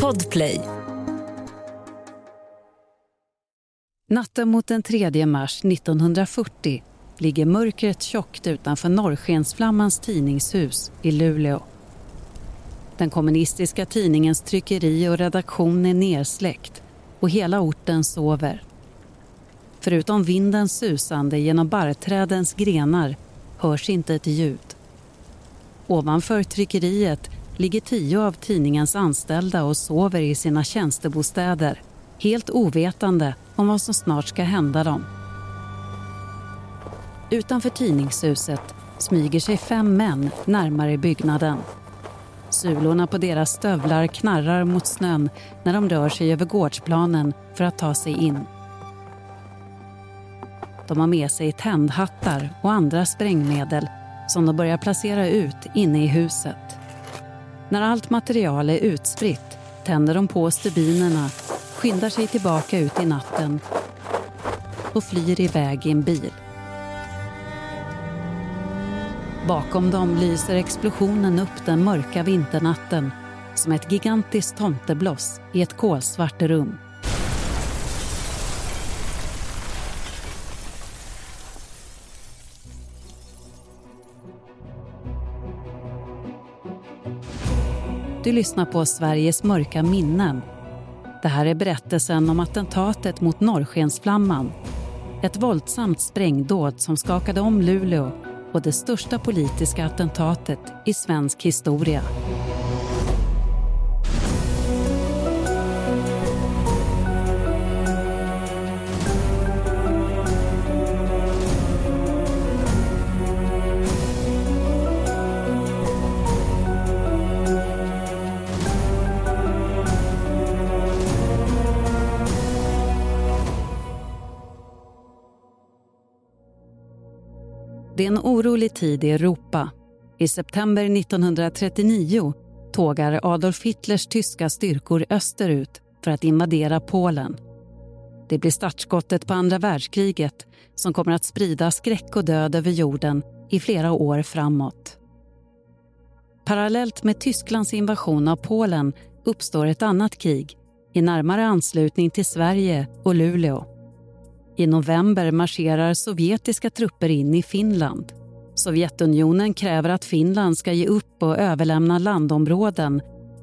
Podplay. Natten mot den 3 mars 1940 ligger mörkret tjockt utanför Norrskensflammans tidningshus i Luleå. Den kommunistiska tidningens tryckeri och redaktion är nersläckt och hela orten sover. Förutom vindens susande genom barrträdens grenar hörs inte ett ljud. Ovanför tryckeriet ligger tio av tidningens anställda och sover i sina tjänstebostäder helt ovetande om vad som snart ska hända dem. Utanför tidningshuset smyger sig fem män närmare byggnaden. Sulorna på deras stövlar knarrar mot snön när de rör sig över gårdsplanen för att ta sig in. De har med sig tändhattar och andra sprängmedel som de börjar placera ut inne i huset. När allt material är utspritt tänder de på stubinerna, skyndar sig tillbaka ut i natten och flyr iväg i en bil. Bakom dem lyser explosionen upp den mörka vinternatten som ett gigantiskt tomtebloss i ett kolsvart rum. Du lyssnar på Sveriges mörka minnen. Det här är berättelsen om attentatet mot Norrskensflamman. Ett våldsamt sprängdåd som skakade om Luleå och det största politiska attentatet i svensk historia. Det är en orolig tid i Europa. I september 1939 tågar Adolf Hitlers tyska styrkor österut för att invadera Polen. Det blir startskottet på andra världskriget som kommer att sprida skräck och död över jorden i flera år framåt. Parallellt med Tysklands invasion av Polen uppstår ett annat krig i närmare anslutning till Sverige och Luleå. I november marscherar sovjetiska trupper in i Finland. Sovjetunionen kräver att Finland ska ge upp och överlämna landområden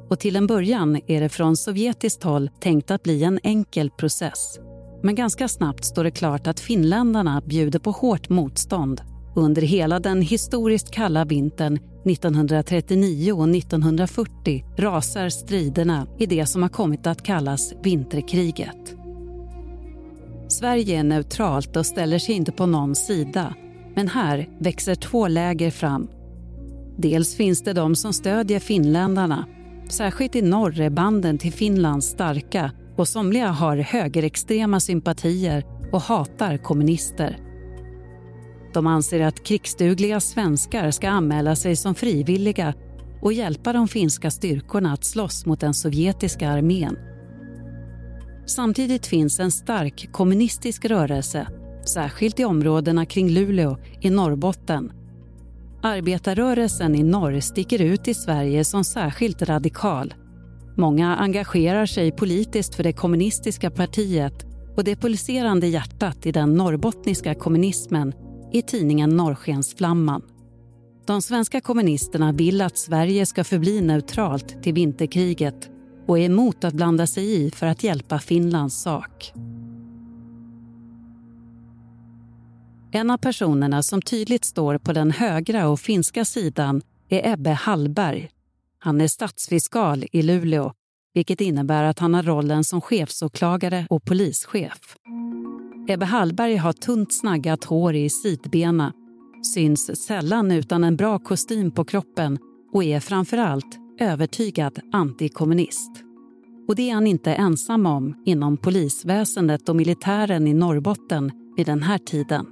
och till en början är det från sovjetiskt håll tänkt att bli en enkel process. Men ganska snabbt står det klart att finländarna bjuder på hårt motstånd. Under hela den historiskt kalla vintern 1939 och 1940 rasar striderna i det som har kommit att kallas vinterkriget. Sverige är neutralt och ställer sig inte på någon sida. Men här växer två läger fram. Dels finns det de som stödjer finländarna. Särskilt i norr är banden till Finland starka och somliga har högerextrema sympatier och hatar kommunister. De anser att krigsdugliga svenskar ska anmäla sig som frivilliga och hjälpa de finska styrkorna att slåss mot den sovjetiska armén. Samtidigt finns en stark kommunistisk rörelse, särskilt i områdena kring Luleå i Norrbotten. Arbetarrörelsen i norr sticker ut i Sverige som särskilt radikal. Många engagerar sig politiskt för det kommunistiska partiet och det pulserande hjärtat i den norrbottniska kommunismen i tidningen Norrskensflamman. De svenska kommunisterna vill att Sverige ska förbli neutralt till vinterkriget och är emot att blanda sig i för att hjälpa Finlands sak. En av personerna som tydligt står på den högra och finska sidan är Ebbe Hallberg. Han är stadsfiskal i Luleå vilket innebär att han har rollen som chefsåklagare och polischef. Ebbe Hallberg har tunt snaggat hår i sidbena, syns sällan utan en bra kostym på kroppen och är framför allt övertygad antikommunist. Och det är han inte ensam om inom polisväsendet och militären i Norrbotten vid den här tiden.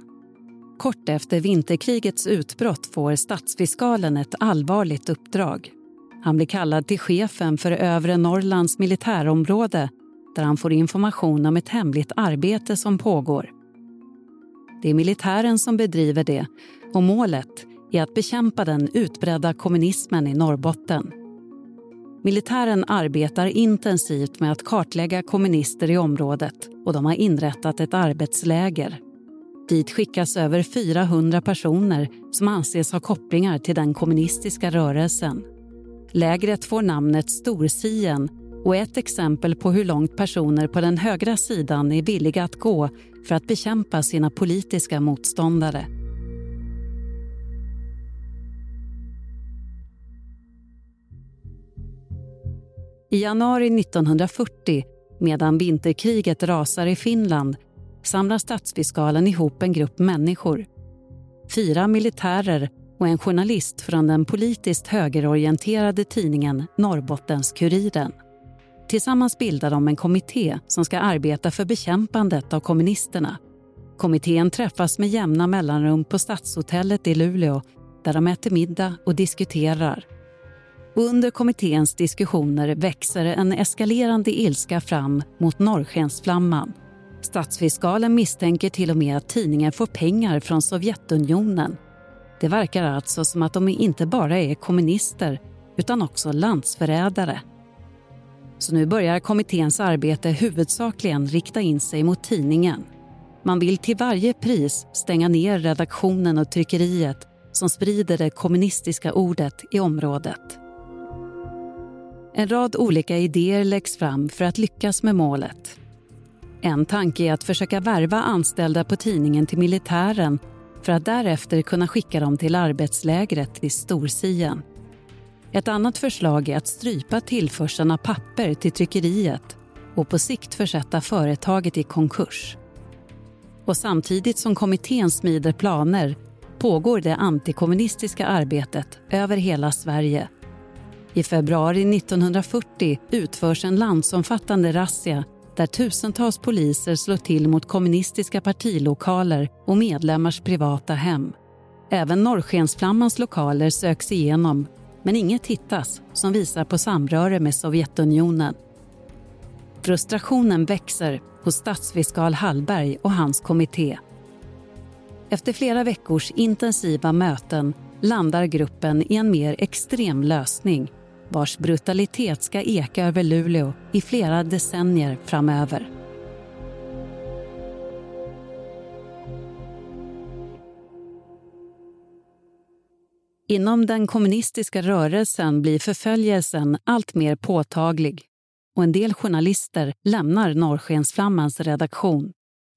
Kort efter vinterkrigets utbrott får stadsfiskalen ett allvarligt uppdrag. Han blir kallad till chefen för övre Norrlands militärområde där han får information om ett hemligt arbete som pågår. Det är militären som bedriver det och målet är att bekämpa den utbredda kommunismen i Norrbotten. Militären arbetar intensivt med att kartlägga kommunister i området och de har inrättat ett arbetsläger. Dit skickas över 400 personer som anses ha kopplingar till den kommunistiska rörelsen. Lägret får namnet Storsien och är ett exempel på hur långt personer på den högra sidan är villiga att gå för att bekämpa sina politiska motståndare. I januari 1940, medan vinterkriget rasar i Finland samlar stadsfiskalen ihop en grupp människor. Fyra militärer och en journalist från den politiskt högerorienterade tidningen Norrbottens-Kuriren. Tillsammans bildar de en kommitté som ska arbeta för bekämpandet av kommunisterna. Kommittén träffas med jämna mellanrum på Stadshotellet i Luleå där de äter middag och diskuterar under kommitténs diskussioner växer en eskalerande ilska fram mot norrskensflamman. Statsfiskalen misstänker till och med att tidningen får pengar från Sovjetunionen. Det verkar alltså som att de inte bara är kommunister utan också landsförrädare. Så nu börjar kommitténs arbete huvudsakligen rikta in sig mot tidningen. Man vill till varje pris stänga ner redaktionen och tryckeriet som sprider det kommunistiska ordet i området. En rad olika idéer läggs fram för att lyckas med målet. En tanke är att försöka värva anställda på tidningen till militären för att därefter kunna skicka dem till arbetslägret i Storsien. Ett annat förslag är att strypa tillförseln av papper till tryckeriet och på sikt försätta företaget i konkurs. Och samtidigt som kommittén smider planer pågår det antikommunistiska arbetet över hela Sverige. I februari 1940 utförs en landsomfattande razzia där tusentals poliser slår till mot kommunistiska partilokaler och medlemmars privata hem. Även Norrskensflammans lokaler söks igenom men inget hittas som visar på samröre med Sovjetunionen. Frustrationen växer hos stadsfiskal Hallberg och hans kommitté. Efter flera veckors intensiva möten landar gruppen i en mer extrem lösning vars brutalitet ska eka över Luleå i flera decennier framöver. Inom den kommunistiska rörelsen blir förföljelsen allt mer påtaglig och en del journalister lämnar Norrskensflammans redaktion.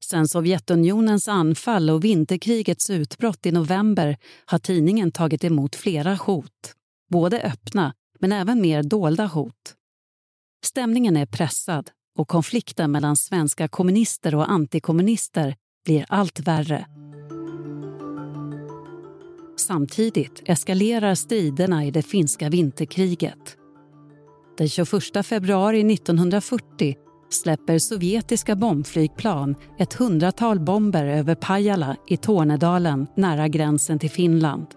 Sen Sovjetunionens anfall och vinterkrigets utbrott i november har tidningen tagit emot flera hot, både öppna men även mer dolda hot. Stämningen är pressad och konflikten mellan svenska kommunister och antikommunister blir allt värre. Samtidigt eskalerar striderna i det finska vinterkriget. Den 21 februari 1940 släpper sovjetiska bombflygplan ett hundratal bomber över Pajala i Tornedalen nära gränsen till Finland.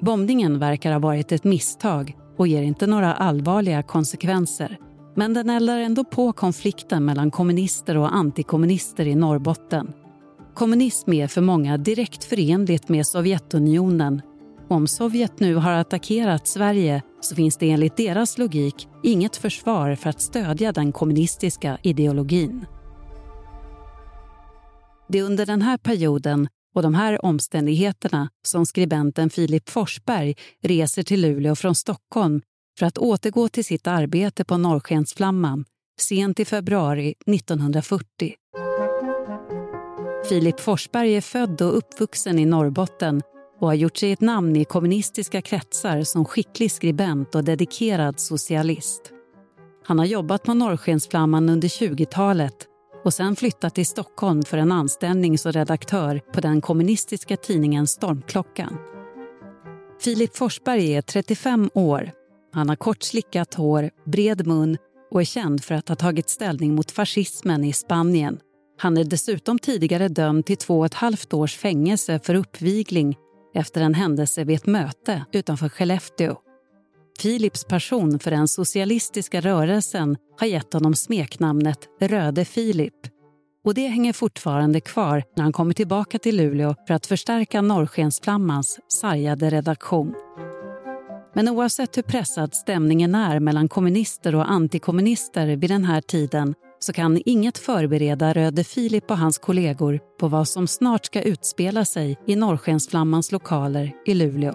Bombningen verkar ha varit ett misstag och ger inte några allvarliga konsekvenser. Men den eldar ändå på konflikten mellan kommunister och antikommunister i Norrbotten. Kommunism är för många direkt förenligt med Sovjetunionen. Om Sovjet nu har attackerat Sverige så finns det enligt deras logik inget försvar för att stödja den kommunistiska ideologin. Det är under den här perioden och de här omständigheterna som skribenten Filip Forsberg reser till Luleå från Stockholm för att återgå till sitt arbete på Norrskensflamman sent i februari 1940. Filip Forsberg är född och uppvuxen i Norrbotten och har gjort sig ett namn i kommunistiska kretsar som skicklig skribent och dedikerad socialist. Han har jobbat på Norrskensflamman under 20-talet och sen flyttat till Stockholm för en anställning som redaktör på den kommunistiska tidningen Stormklockan. Filip Forsberg är 35 år. Han har kort slickat hår, bred mun och är känd för att ha tagit ställning mot fascismen i Spanien. Han är dessutom tidigare dömd till två och ett halvt års fängelse för uppvigling efter en händelse vid ett möte utanför Skellefteå. Philips passion för den socialistiska rörelsen har gett honom smeknamnet Röde Filip. Och det hänger fortfarande kvar när han kommer tillbaka till Luleå för att förstärka Norrskensflammans sargade redaktion. Men oavsett hur pressad stämningen är mellan kommunister och antikommunister vid den här tiden så kan inget förbereda Röde Filip och hans kollegor på vad som snart ska utspela sig i Norrskensflammans lokaler i Luleå.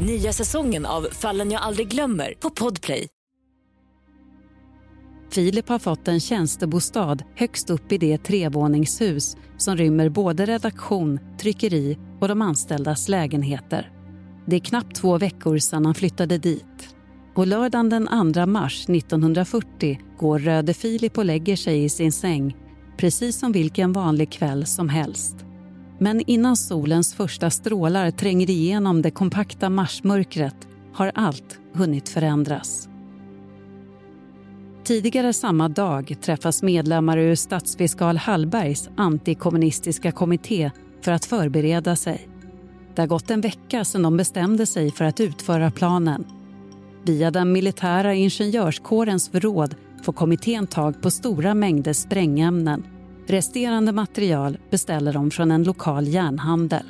Nya säsongen av Fallen jag aldrig glömmer på Podplay. Filip har fått en tjänstebostad högst upp i det trevåningshus som rymmer både redaktion, tryckeri och de anställdas lägenheter. Det är knappt två veckor sedan han flyttade dit. På lördagen den 2 mars 1940 går Röde Filip och lägger sig i sin säng precis som vilken vanlig kväll som helst. Men innan solens första strålar tränger igenom det kompakta marsmörkret har allt hunnit förändras. Tidigare samma dag träffas medlemmar ur statsfiskal Hallbergs antikommunistiska kommitté för att förbereda sig. Det har gått en vecka sedan de bestämde sig för att utföra planen. Via den militära ingenjörskårens förråd får kommittén tag på stora mängder sprängämnen. Resterande material beställer de från en lokal järnhandel.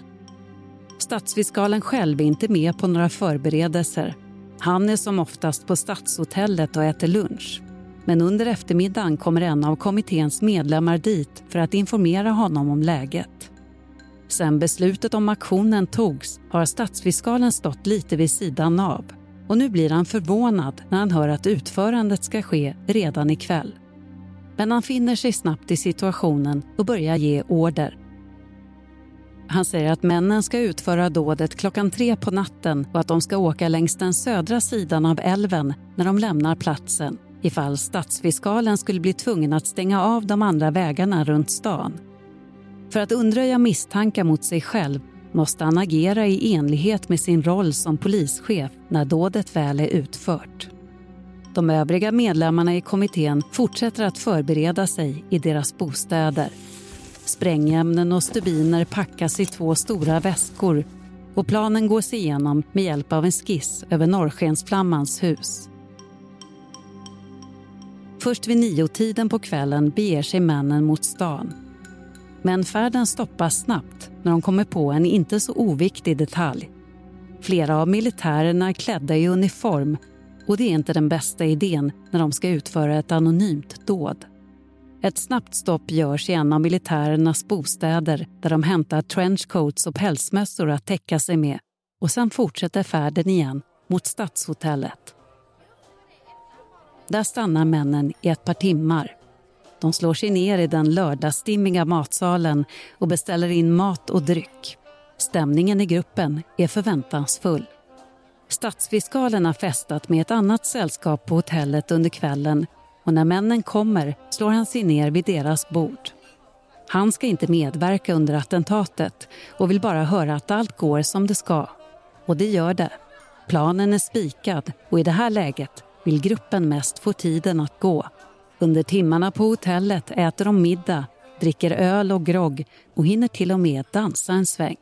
Stadsfiskalen själv är inte med på några förberedelser. Han är som oftast på Stadshotellet och äter lunch. Men under eftermiddagen kommer en av kommitténs medlemmar dit för att informera honom om läget. Sen beslutet om aktionen togs har stadsfiskalen stått lite vid sidan av och nu blir han förvånad när han hör att utförandet ska ske redan ikväll. Men han finner sig snabbt i situationen och börjar ge order. Han säger att männen ska utföra dådet klockan tre på natten och att de ska åka längs den södra sidan av älven när de lämnar platsen ifall stadsfiskalen skulle bli tvungen att stänga av de andra vägarna runt stan. För att undröja misstankar mot sig själv måste han agera i enlighet med sin roll som polischef när dådet väl är utfört. De övriga medlemmarna i kommittén fortsätter att förbereda sig i deras bostäder. Sprängämnen och stubiner packas i två stora väskor och planen gås igenom med hjälp av en skiss över Norrskensflammans hus. Först vid niotiden på kvällen beger sig männen mot stan. Men färden stoppas snabbt när de kommer på en inte så oviktig detalj. Flera av militärerna är klädda i uniform och det är inte den bästa idén när de ska utföra ett anonymt dåd. Ett snabbt stopp görs i en av militärernas bostäder där de hämtar trenchcoats och pälsmössor att täcka sig med och sen fortsätter färden igen mot Stadshotellet. Där stannar männen i ett par timmar de slår sig ner i den lördagsstimmiga matsalen och beställer in mat och dryck. Stämningen i gruppen är förväntansfull. Stadsfiskalen har festat med ett annat sällskap på hotellet under kvällen och när männen kommer slår han sig ner vid deras bord. Han ska inte medverka under attentatet och vill bara höra att allt går som det ska. Och det gör det. Planen är spikad och i det här läget vill gruppen mest få tiden att gå. Under timmarna på hotellet äter de middag, dricker öl och grogg och hinner till och med dansa en sväng.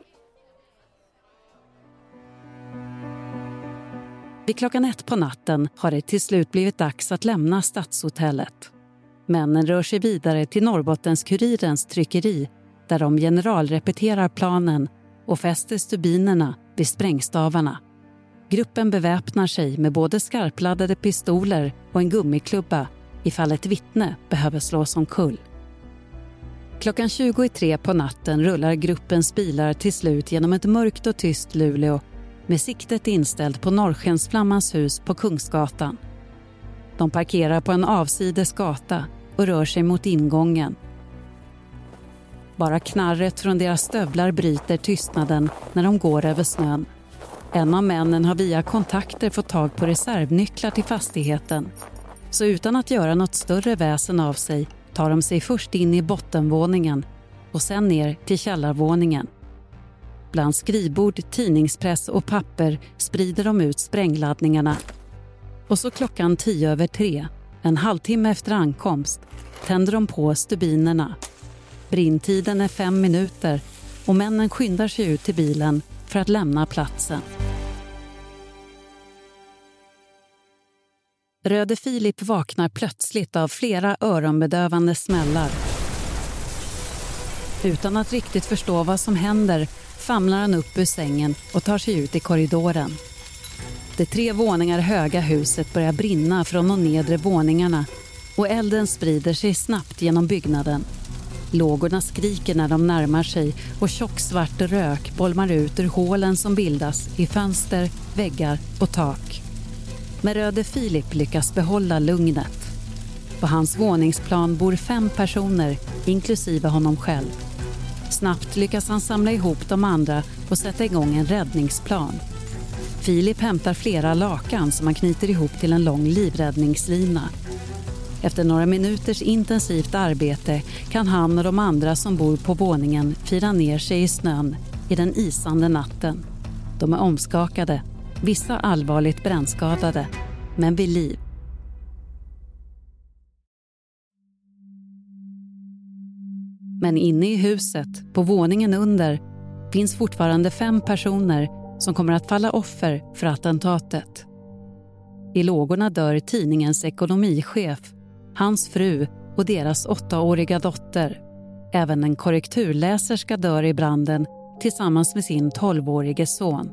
Vid klockan ett på natten har det till slut blivit dags att lämna Stadshotellet. Männen rör sig vidare till Norrbottens-Kurirens tryckeri där de generalrepeterar planen och fäster stubinerna vid sprängstavarna. Gruppen beväpnar sig med både skarpladdade pistoler och en gummiklubba ifall ett vittne behöver slås omkull. Klockan 23 på natten rullar gruppens bilar till slut genom ett mörkt och tyst Luleå med siktet inställt på Norrskensflammans hus på Kungsgatan. De parkerar på en avsides gata och rör sig mot ingången. Bara knarret från deras stövlar bryter tystnaden när de går över snön. En av männen har via kontakter fått tag på reservnycklar till fastigheten så utan att göra något större väsen av sig tar de sig först in i bottenvåningen och sen ner till källarvåningen. Bland skrivbord, tidningspress och papper sprider de ut sprängladdningarna. Och så klockan tio över tre, en halvtimme efter ankomst, tänder de på stubinerna. Brinntiden är fem minuter och männen skyndar sig ut till bilen för att lämna platsen. Röde Filip vaknar plötsligt av flera öronbedövande smällar. Utan att riktigt förstå vad som händer famlar han upp ur sängen och tar sig ut i korridoren. Det tre våningar höga huset börjar brinna från de nedre våningarna och elden sprider sig snabbt genom byggnaden. Lågorna skriker när de närmar sig och tjock svart rök bolmar ut ur hålen som bildas i fönster, väggar och tak. Men Röde Filip lyckas behålla lugnet. På hans våningsplan bor fem personer, inklusive honom själv. Snabbt lyckas han samla ihop de andra och sätta igång en räddningsplan. Filip hämtar flera lakan som han knyter ihop till en lång livräddningslina. Efter några minuters intensivt arbete kan han och de andra som bor på våningen fira ner sig i snön i den isande natten. De är omskakade, vissa allvarligt brännskadade, men vid liv. Men inne i huset, på våningen under, finns fortfarande fem personer som kommer att falla offer för attentatet. I lågorna dör tidningens ekonomichef, hans fru och deras åttaåriga dotter. Även en korrekturläserska dör i branden tillsammans med sin tolvårige son.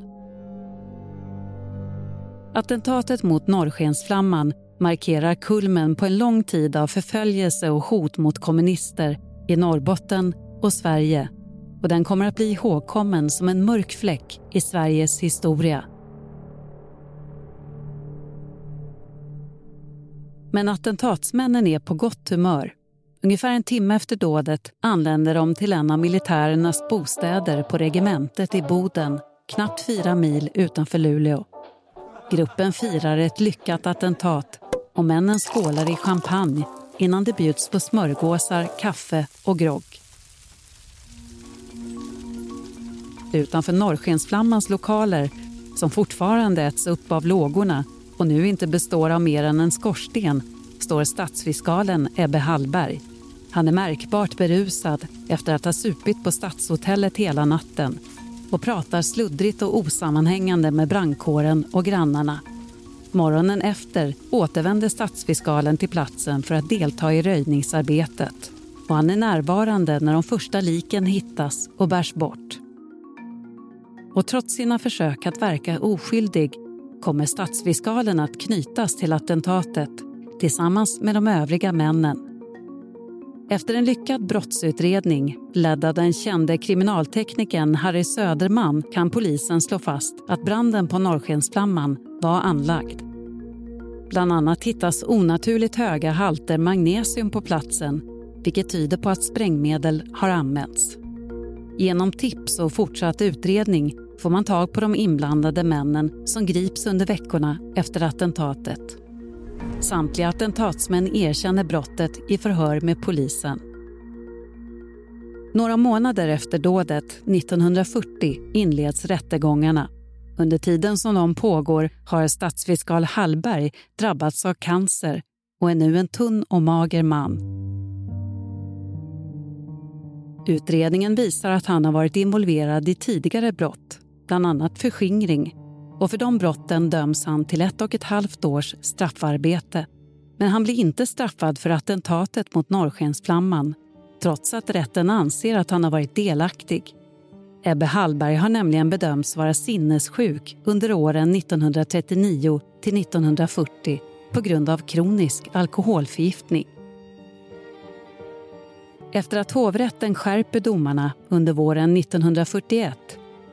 Attentatet mot Norrskensflamman markerar kulmen på en lång tid av förföljelse och hot mot kommunister i Norrbotten och Sverige och den kommer att bli ihågkommen som en mörk fläck i Sveriges historia. Men attentatsmännen är på gott humör. Ungefär en timme efter dådet anländer de till en av militärernas bostäder på regementet i Boden, knappt fyra mil utanför Luleå. Gruppen firar ett lyckat attentat och männen skålar i champagne innan det bjuds på smörgåsar, kaffe och grogg. Utanför Norrskensflammans lokaler, som fortfarande äts upp av lågorna och nu inte består av mer än en skorsten, står stadsfiskalen Ebbe Hallberg. Han är märkbart berusad efter att ha supit på Stadshotellet hela natten och pratar sluddrigt och osammanhängande med brandkåren och grannarna Morgonen efter återvänder stadsfiskalen till platsen för att delta i röjningsarbetet och han är närvarande när de första liken hittas och bärs bort. Och trots sina försök att verka oskyldig kommer stadsfiskalen att knytas till attentatet tillsammans med de övriga männen. Efter en lyckad brottsutredning ledd av den kände kriminalteknikern Harry Söderman kan polisen slå fast att branden på Norrskensflamman var anlagd. Bland annat hittas onaturligt höga halter magnesium på platsen vilket tyder på att sprängmedel har använts. Genom tips och fortsatt utredning får man tag på de inblandade männen som grips under veckorna efter attentatet. Samtliga attentatsmän erkänner brottet i förhör med polisen. Några månader efter dådet, 1940, inleds rättegångarna. Under tiden som de pågår har stadsfiskal Hallberg drabbats av cancer och är nu en tunn och mager man. Utredningen visar att han har varit involverad i tidigare brott, bland annat förskingring och för de brotten döms han till ett och ett halvt års straffarbete. Men han blir inte straffad för attentatet mot Norrskensflamman trots att rätten anser att han har varit delaktig. Ebbe Hallberg har nämligen bedömts vara sinnessjuk under åren 1939 till 1940 på grund av kronisk alkoholförgiftning. Efter att hovrätten skärper domarna under våren 1941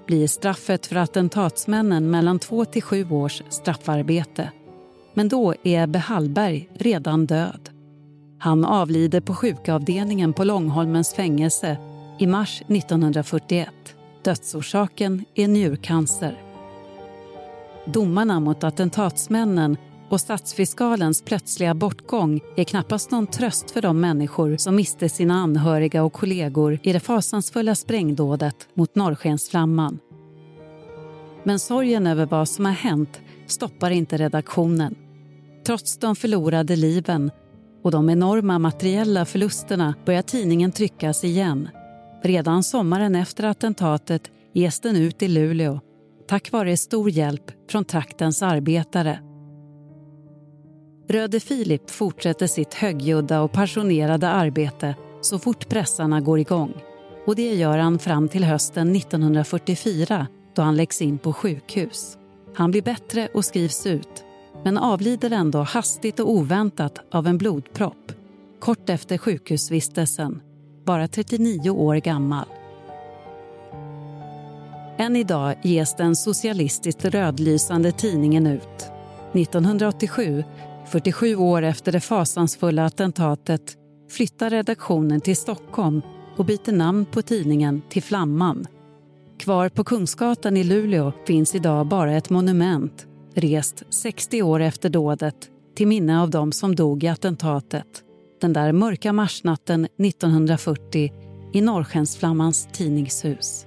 blir straffet för attentatsmännen mellan två till sju års straffarbete. Men då är Ebbe Hallberg redan död. Han avlider på sjukavdelningen på Långholmens fängelse i mars 1941. Dödsorsaken är njurcancer. Domarna mot attentatsmännen och statsfiskalens plötsliga bortgång är knappast någon tröst för de människor som miste sina anhöriga och kollegor i det fasansfulla sprängdådet mot Norrskensflamman. Men sorgen över vad som har hänt stoppar inte redaktionen. Trots de förlorade liven och de enorma materiella förlusterna börjar tidningen tryckas igen. Redan sommaren efter attentatet ges den ut i Luleå tack vare stor hjälp från traktens arbetare. Röde Filip fortsätter sitt högljudda och passionerade arbete så fort pressarna går igång. Och det gör han fram till hösten 1944 då han läggs in på sjukhus. Han blir bättre och skrivs ut men avlider ändå hastigt och oväntat av en blodpropp kort efter sjukhusvistelsen, bara 39 år gammal. Än idag ges den socialistiskt rödlysande tidningen ut. 1987, 47 år efter det fasansfulla attentatet flyttar redaktionen till Stockholm och byter namn på tidningen till Flamman. Kvar på Kungsgatan i Luleå finns idag bara ett monument rest 60 år efter dådet till minne av dem som dog i attentatet den där mörka marsnatten 1940 i Norrskensflammans tidningshus.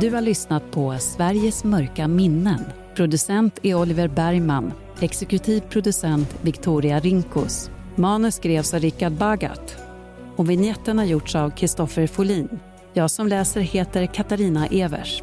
Du har lyssnat på Sveriges mörka minnen. Producent är Oliver Bergman. Exekutiv producent Victoria Rinkos. Manus skrevs av Richard Bagat. Och vignetten har gjorts av Kristoffer Folin. Jag som läser heter Katarina Evers.